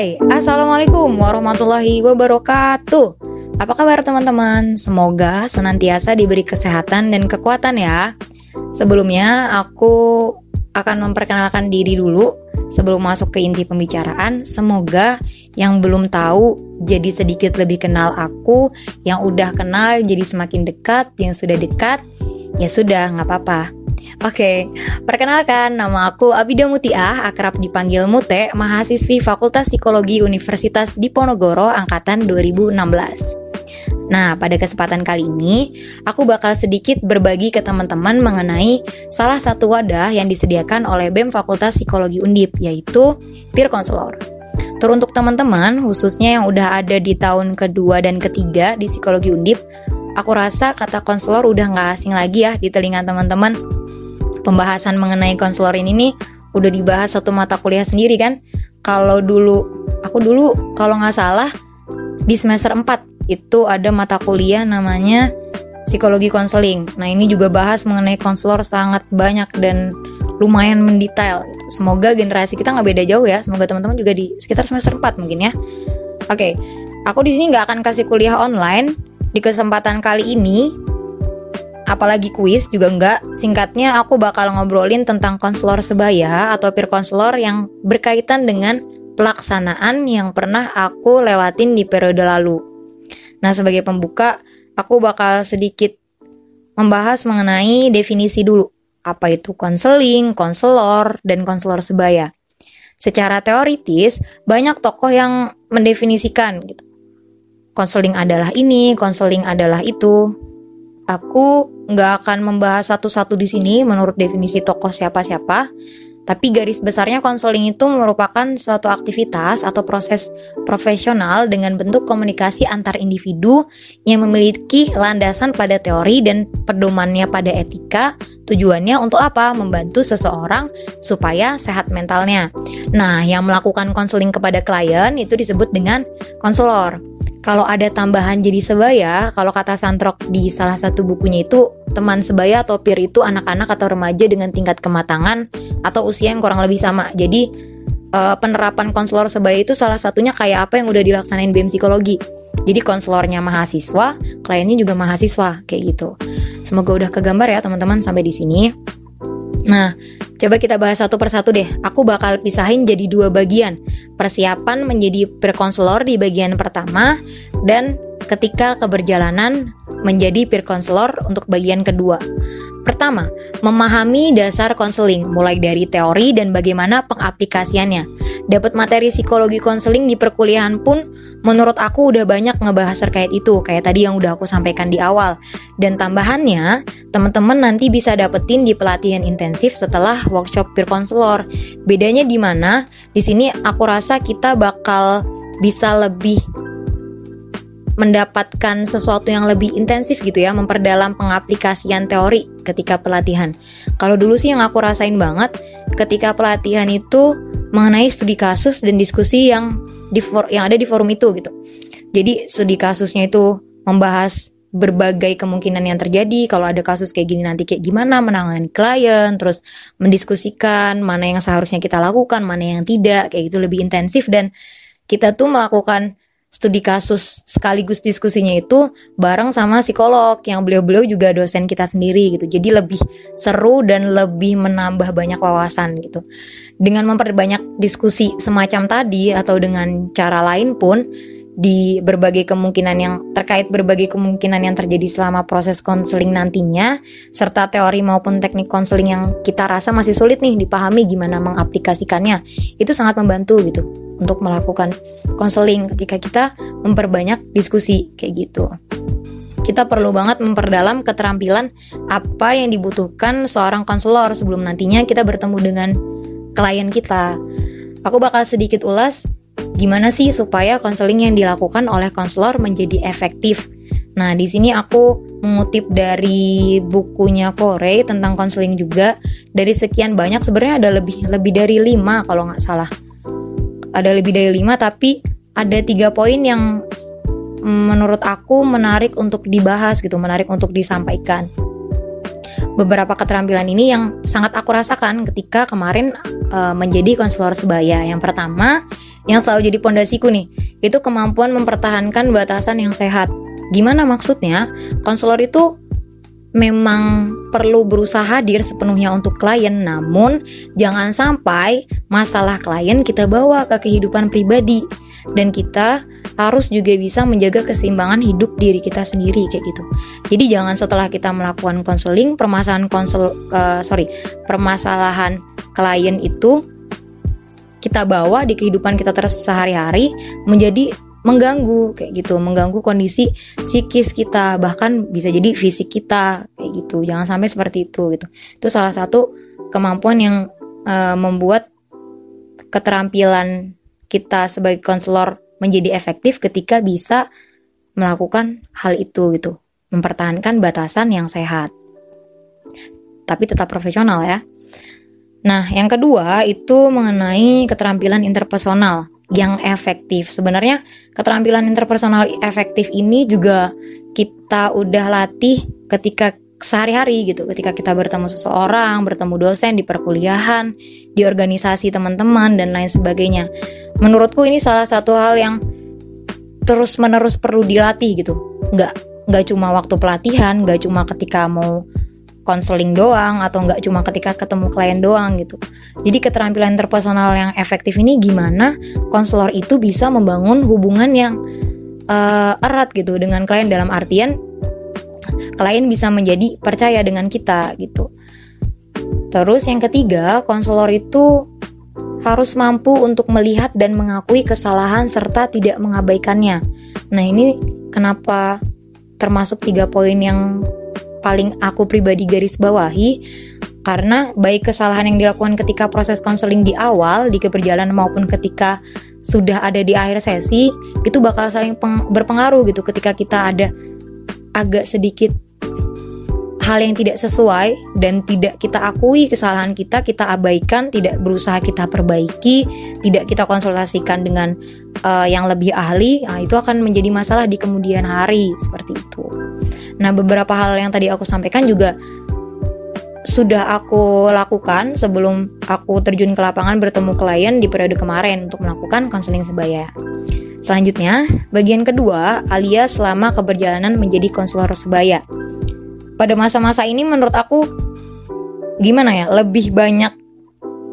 Hai, Assalamualaikum warahmatullahi wabarakatuh. Apa kabar teman-teman? Semoga senantiasa diberi kesehatan dan kekuatan ya. Sebelumnya aku akan memperkenalkan diri dulu. Sebelum masuk ke inti pembicaraan Semoga yang belum tahu jadi sedikit lebih kenal aku Yang udah kenal jadi semakin dekat Yang sudah dekat ya sudah nggak apa-apa Oke, perkenalkan nama aku Abida Mutiah, akrab dipanggil Mute, mahasiswi Fakultas Psikologi Universitas Diponegoro angkatan 2016. Nah, pada kesempatan kali ini, aku bakal sedikit berbagi ke teman-teman mengenai salah satu wadah yang disediakan oleh BEM Fakultas Psikologi Undip, yaitu peer counselor. Teruntuk teman-teman, khususnya yang udah ada di tahun kedua dan ketiga di Psikologi Undip, aku rasa kata konselor udah nggak asing lagi ya di telinga teman-teman pembahasan mengenai konselor ini nih udah dibahas satu mata kuliah sendiri kan. Kalau dulu aku dulu kalau nggak salah di semester 4 itu ada mata kuliah namanya psikologi konseling. Nah, ini juga bahas mengenai konselor sangat banyak dan lumayan mendetail. Semoga generasi kita nggak beda jauh ya. Semoga teman-teman juga di sekitar semester 4 mungkin ya. Oke, aku di sini nggak akan kasih kuliah online. Di kesempatan kali ini apalagi kuis juga enggak. Singkatnya aku bakal ngobrolin tentang konselor sebaya atau peer konselor yang berkaitan dengan pelaksanaan yang pernah aku lewatin di periode lalu. Nah, sebagai pembuka, aku bakal sedikit membahas mengenai definisi dulu. Apa itu konseling, konselor, dan konselor sebaya. Secara teoritis, banyak tokoh yang mendefinisikan gitu. Konseling adalah ini, konseling adalah itu. Aku nggak akan membahas satu-satu di sini menurut definisi tokoh siapa-siapa, tapi garis besarnya konseling itu merupakan suatu aktivitas atau proses profesional dengan bentuk komunikasi antar individu yang memiliki landasan pada teori dan pedomannya pada etika. Tujuannya untuk apa? Membantu seseorang supaya sehat mentalnya. Nah, yang melakukan konseling kepada klien itu disebut dengan konselor kalau ada tambahan jadi sebaya, kalau kata Santrok di salah satu bukunya itu, teman sebaya atau peer itu anak-anak atau remaja dengan tingkat kematangan atau usia yang kurang lebih sama. Jadi uh, penerapan konselor sebaya itu salah satunya kayak apa yang udah dilaksanain BEM psikologi. Jadi konselornya mahasiswa, kliennya juga mahasiswa kayak gitu. Semoga udah kegambar ya teman-teman sampai di sini. Nah, Coba kita bahas satu persatu deh. Aku bakal pisahin jadi dua bagian. Persiapan menjadi perkonselor di bagian pertama dan ketika keberjalanan menjadi peer counselor untuk bagian kedua. Pertama, memahami dasar konseling mulai dari teori dan bagaimana pengaplikasiannya. Dapat materi psikologi konseling di perkuliahan pun menurut aku udah banyak ngebahas terkait itu kayak tadi yang udah aku sampaikan di awal. Dan tambahannya, teman-teman nanti bisa dapetin di pelatihan intensif setelah workshop peer counselor. Bedanya di mana? Di sini aku rasa kita bakal bisa lebih mendapatkan sesuatu yang lebih intensif gitu ya, memperdalam pengaplikasian teori ketika pelatihan. Kalau dulu sih yang aku rasain banget ketika pelatihan itu mengenai studi kasus dan diskusi yang di yang ada di forum itu gitu. Jadi studi kasusnya itu membahas berbagai kemungkinan yang terjadi kalau ada kasus kayak gini nanti kayak gimana menangani klien terus mendiskusikan mana yang seharusnya kita lakukan mana yang tidak kayak gitu lebih intensif dan kita tuh melakukan studi kasus sekaligus diskusinya itu bareng sama psikolog yang beliau-beliau juga dosen kita sendiri gitu. Jadi lebih seru dan lebih menambah banyak wawasan gitu. Dengan memperbanyak diskusi semacam tadi atau dengan cara lain pun di berbagai kemungkinan yang terkait berbagai kemungkinan yang terjadi selama proses konseling nantinya serta teori maupun teknik konseling yang kita rasa masih sulit nih dipahami gimana mengaplikasikannya itu sangat membantu gitu untuk melakukan konseling ketika kita memperbanyak diskusi kayak gitu. Kita perlu banget memperdalam keterampilan apa yang dibutuhkan seorang konselor sebelum nantinya kita bertemu dengan klien kita. Aku bakal sedikit ulas gimana sih supaya konseling yang dilakukan oleh konselor menjadi efektif. Nah, di sini aku mengutip dari bukunya Kore tentang konseling juga dari sekian banyak sebenarnya ada lebih lebih dari lima kalau nggak salah ada lebih dari lima tapi ada tiga poin yang menurut aku menarik untuk dibahas gitu, menarik untuk disampaikan. Beberapa keterampilan ini yang sangat aku rasakan ketika kemarin uh, menjadi konselor sebaya. Yang pertama, yang selalu jadi pondasiku nih, itu kemampuan mempertahankan batasan yang sehat. Gimana maksudnya? Konselor itu memang perlu berusaha hadir sepenuhnya untuk klien, namun jangan sampai masalah klien kita bawa ke kehidupan pribadi dan kita harus juga bisa menjaga keseimbangan hidup diri kita sendiri kayak gitu. Jadi jangan setelah kita melakukan konseling permasalahan konsel uh, sorry permasalahan klien itu kita bawa di kehidupan kita terus sehari-hari menjadi mengganggu kayak gitu. Mengganggu kondisi psikis kita bahkan bisa jadi fisik kita kayak gitu. Jangan sampai seperti itu gitu. Itu salah satu kemampuan yang uh, membuat keterampilan kita sebagai konselor menjadi efektif ketika bisa melakukan hal itu gitu. Mempertahankan batasan yang sehat. Tapi tetap profesional ya nah yang kedua itu mengenai keterampilan interpersonal yang efektif. Sebenarnya keterampilan interpersonal efektif ini juga kita udah latih ketika sehari-hari gitu. Ketika kita bertemu seseorang, bertemu dosen di perkuliahan, di organisasi teman-teman dan lain sebagainya. Menurutku ini salah satu hal yang terus-menerus perlu dilatih gitu. Nggak nggak cuma waktu pelatihan, nggak cuma ketika mau konseling doang atau nggak cuma ketika ketemu klien doang gitu. Jadi keterampilan interpersonal yang efektif ini gimana konselor itu bisa membangun hubungan yang uh, erat gitu dengan klien dalam artian klien bisa menjadi percaya dengan kita gitu. Terus yang ketiga, konselor itu harus mampu untuk melihat dan mengakui kesalahan serta tidak mengabaikannya. Nah, ini kenapa termasuk tiga poin yang paling aku pribadi garis bawahi karena baik kesalahan yang dilakukan ketika proses konseling di awal di keperjalanan maupun ketika sudah ada di akhir sesi itu bakal saling berpengaruh gitu ketika kita ada agak sedikit hal yang tidak sesuai dan tidak kita akui kesalahan kita, kita abaikan, tidak berusaha kita perbaiki, tidak kita konsultasikan dengan uh, yang lebih ahli, nah, itu akan menjadi masalah di kemudian hari seperti itu. Nah, beberapa hal yang tadi aku sampaikan juga sudah aku lakukan sebelum aku terjun ke lapangan bertemu klien di periode kemarin untuk melakukan konseling sebaya. Selanjutnya, bagian kedua alias selama keberjalanan menjadi konselor sebaya pada masa-masa ini menurut aku gimana ya lebih banyak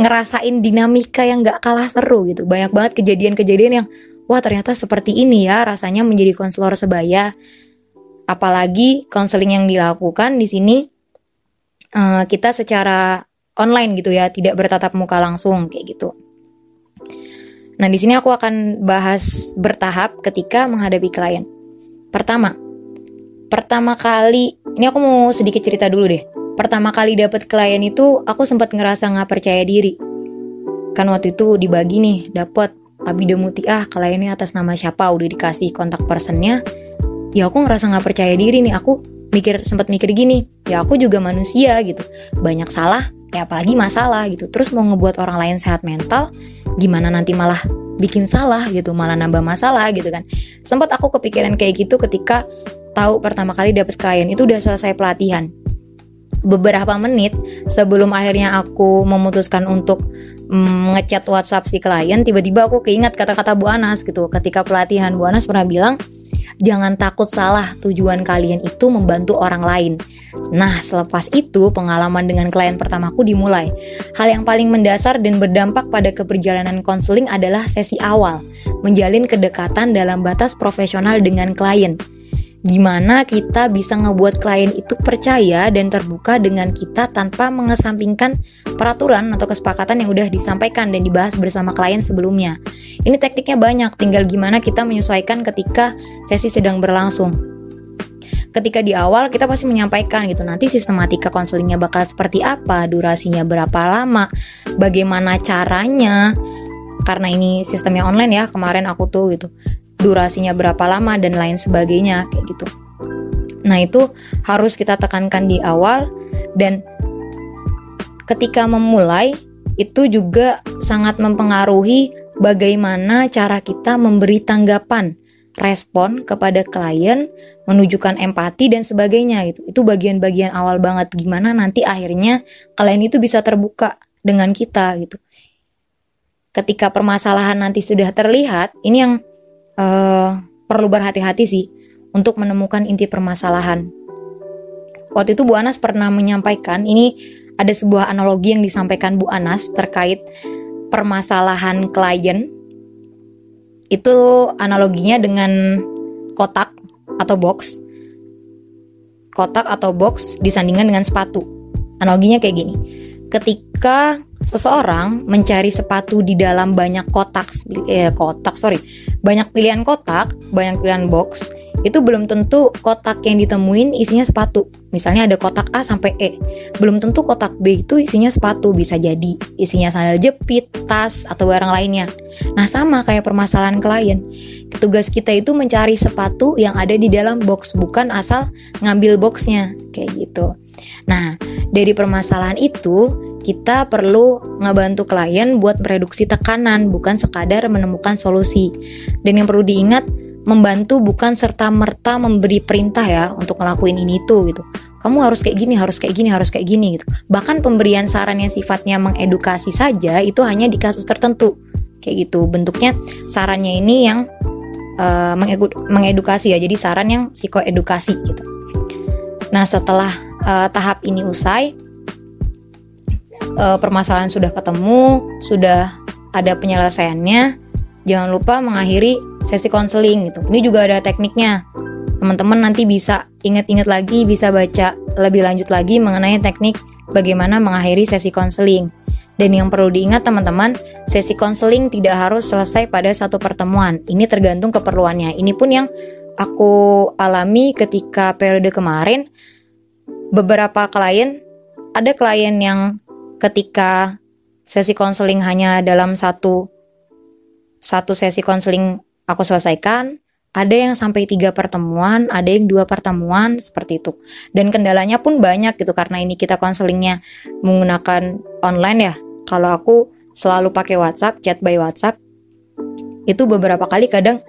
ngerasain dinamika yang gak kalah seru gitu. Banyak banget kejadian-kejadian yang wah ternyata seperti ini ya rasanya menjadi konselor sebaya. Apalagi konseling yang dilakukan di sini uh, kita secara online gitu ya tidak bertatap muka langsung kayak gitu. Nah di sini aku akan bahas bertahap ketika menghadapi klien. Pertama pertama kali ini aku mau sedikit cerita dulu deh. Pertama kali dapat klien itu aku sempat ngerasa nggak percaya diri. Kan waktu itu dibagi nih dapat Abida ah kliennya atas nama siapa udah dikasih kontak personnya. Ya aku ngerasa nggak percaya diri nih aku mikir sempat mikir gini ya aku juga manusia gitu. Banyak salah ya apalagi masalah gitu. Terus mau ngebuat orang lain sehat mental gimana nanti malah bikin salah gitu malah nambah masalah gitu kan. Sempat aku kepikiran kayak gitu ketika tahu pertama kali dapat klien itu udah selesai pelatihan. Beberapa menit sebelum akhirnya aku memutuskan untuk mm, ngechat WhatsApp si klien tiba-tiba aku keinget kata-kata Bu Anas gitu. Ketika pelatihan Bu Anas pernah bilang jangan takut salah tujuan kalian itu membantu orang lain. Nah selepas itu pengalaman dengan klien pertamaku dimulai. Hal yang paling mendasar dan berdampak pada keperjalanan konseling adalah sesi awal menjalin kedekatan dalam batas profesional dengan klien gimana kita bisa ngebuat klien itu percaya dan terbuka dengan kita tanpa mengesampingkan peraturan atau kesepakatan yang udah disampaikan dan dibahas bersama klien sebelumnya. Ini tekniknya banyak, tinggal gimana kita menyesuaikan ketika sesi sedang berlangsung. Ketika di awal kita pasti menyampaikan gitu nanti sistematika konselingnya bakal seperti apa, durasinya berapa lama, bagaimana caranya, karena ini sistemnya online ya kemarin aku tuh gitu durasinya berapa lama dan lain sebagainya kayak gitu. Nah, itu harus kita tekankan di awal dan ketika memulai itu juga sangat mempengaruhi bagaimana cara kita memberi tanggapan respon kepada klien, menunjukkan empati dan sebagainya gitu. Itu bagian-bagian awal banget gimana nanti akhirnya klien itu bisa terbuka dengan kita gitu. ketika permasalahan nanti sudah terlihat, ini yang uh, perlu berhati-hati sih untuk menemukan inti permasalahan. Waktu itu Bu Anas pernah menyampaikan ini ada sebuah analogi yang disampaikan Bu Anas terkait permasalahan klien. Itu analoginya dengan kotak atau box. Kotak atau box disandingkan dengan sepatu. Analoginya kayak gini. Ketika seseorang mencari sepatu di dalam banyak kotak eh kotak sorry banyak pilihan kotak banyak pilihan box itu belum tentu kotak yang ditemuin isinya sepatu. Misalnya ada kotak A sampai E. Belum tentu kotak B itu isinya sepatu, bisa jadi isinya sandal jepit, tas, atau barang lainnya. Nah, sama kayak permasalahan klien. Tugas kita itu mencari sepatu yang ada di dalam box, bukan asal ngambil boxnya, kayak gitu. Nah, dari permasalahan itu, kita perlu ngebantu klien buat mereduksi tekanan, bukan sekadar menemukan solusi. Dan yang perlu diingat, membantu bukan serta merta memberi perintah ya untuk ngelakuin ini itu gitu. Kamu harus kayak gini harus kayak gini harus kayak gini gitu. Bahkan pemberian saran yang sifatnya mengedukasi saja itu hanya di kasus tertentu. Kayak gitu. Bentuknya sarannya ini yang uh, mengedukasi ya. Jadi saran yang psikoedukasi gitu. Nah setelah uh, tahap ini usai uh, permasalahan sudah ketemu sudah ada penyelesaiannya jangan lupa mengakhiri sesi konseling gitu. Ini juga ada tekniknya. Teman-teman nanti bisa ingat-ingat lagi, bisa baca lebih lanjut lagi mengenai teknik bagaimana mengakhiri sesi konseling. Dan yang perlu diingat teman-teman, sesi konseling tidak harus selesai pada satu pertemuan. Ini tergantung keperluannya. Ini pun yang aku alami ketika periode kemarin. Beberapa klien, ada klien yang ketika sesi konseling hanya dalam satu satu sesi konseling aku selesaikan ada yang sampai tiga pertemuan, ada yang dua pertemuan seperti itu. Dan kendalanya pun banyak gitu karena ini kita konselingnya menggunakan online ya. Kalau aku selalu pakai WhatsApp, chat by WhatsApp. Itu beberapa kali kadang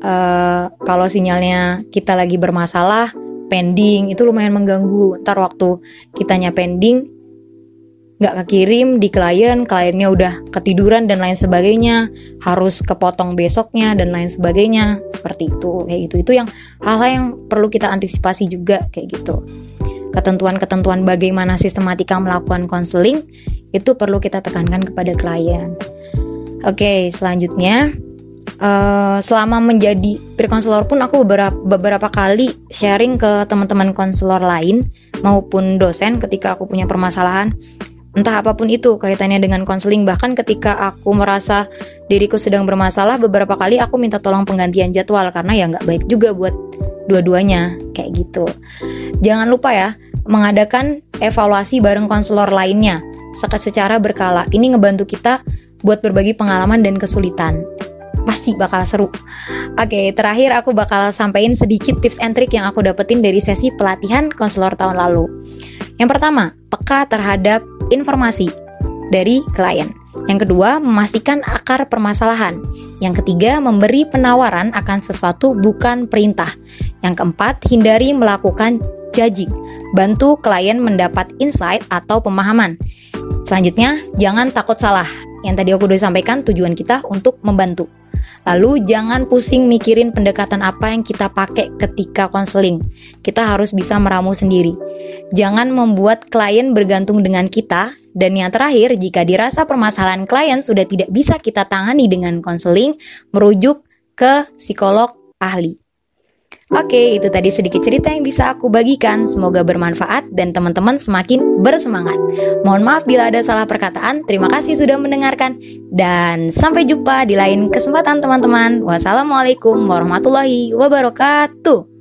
uh, kalau sinyalnya kita lagi bermasalah, pending itu lumayan mengganggu. Ntar waktu kitanya pending, nggak kekirim di klien, kliennya udah ketiduran dan lain sebagainya, harus kepotong besoknya dan lain sebagainya, seperti itu, kayak gitu. Itu yang hal-hal yang perlu kita antisipasi juga kayak gitu. Ketentuan-ketentuan bagaimana sistematika melakukan konseling itu perlu kita tekankan kepada klien. Oke, selanjutnya uh, selama menjadi peer konselor pun aku beberapa beberapa kali sharing ke teman-teman konselor lain maupun dosen ketika aku punya permasalahan entah apa pun itu kaitannya dengan konseling. Bahkan ketika aku merasa diriku sedang bermasalah beberapa kali aku minta tolong penggantian jadwal karena ya nggak baik juga buat dua-duanya. Kayak gitu. Jangan lupa ya mengadakan evaluasi bareng konselor lainnya secara berkala. Ini ngebantu kita buat berbagi pengalaman dan kesulitan. Pasti bakal seru. Oke, terakhir aku bakal sampaikan sedikit tips and trick yang aku dapetin dari sesi pelatihan konselor tahun lalu. Yang pertama, peka terhadap informasi dari klien. Yang kedua, memastikan akar permasalahan. Yang ketiga, memberi penawaran akan sesuatu bukan perintah. Yang keempat, hindari melakukan judging. Bantu klien mendapat insight atau pemahaman. Selanjutnya, jangan takut salah. Yang tadi aku udah sampaikan tujuan kita untuk membantu. Lalu jangan pusing mikirin pendekatan apa yang kita pakai ketika konseling. Kita harus bisa meramu sendiri. Jangan membuat klien bergantung dengan kita. Dan yang terakhir, jika dirasa permasalahan klien sudah tidak bisa kita tangani dengan konseling, merujuk ke psikolog ahli. Oke, itu tadi sedikit cerita yang bisa aku bagikan. Semoga bermanfaat dan teman-teman semakin bersemangat. Mohon maaf bila ada salah perkataan. Terima kasih sudah mendengarkan dan sampai jumpa di lain kesempatan teman-teman. Wassalamualaikum warahmatullahi wabarakatuh.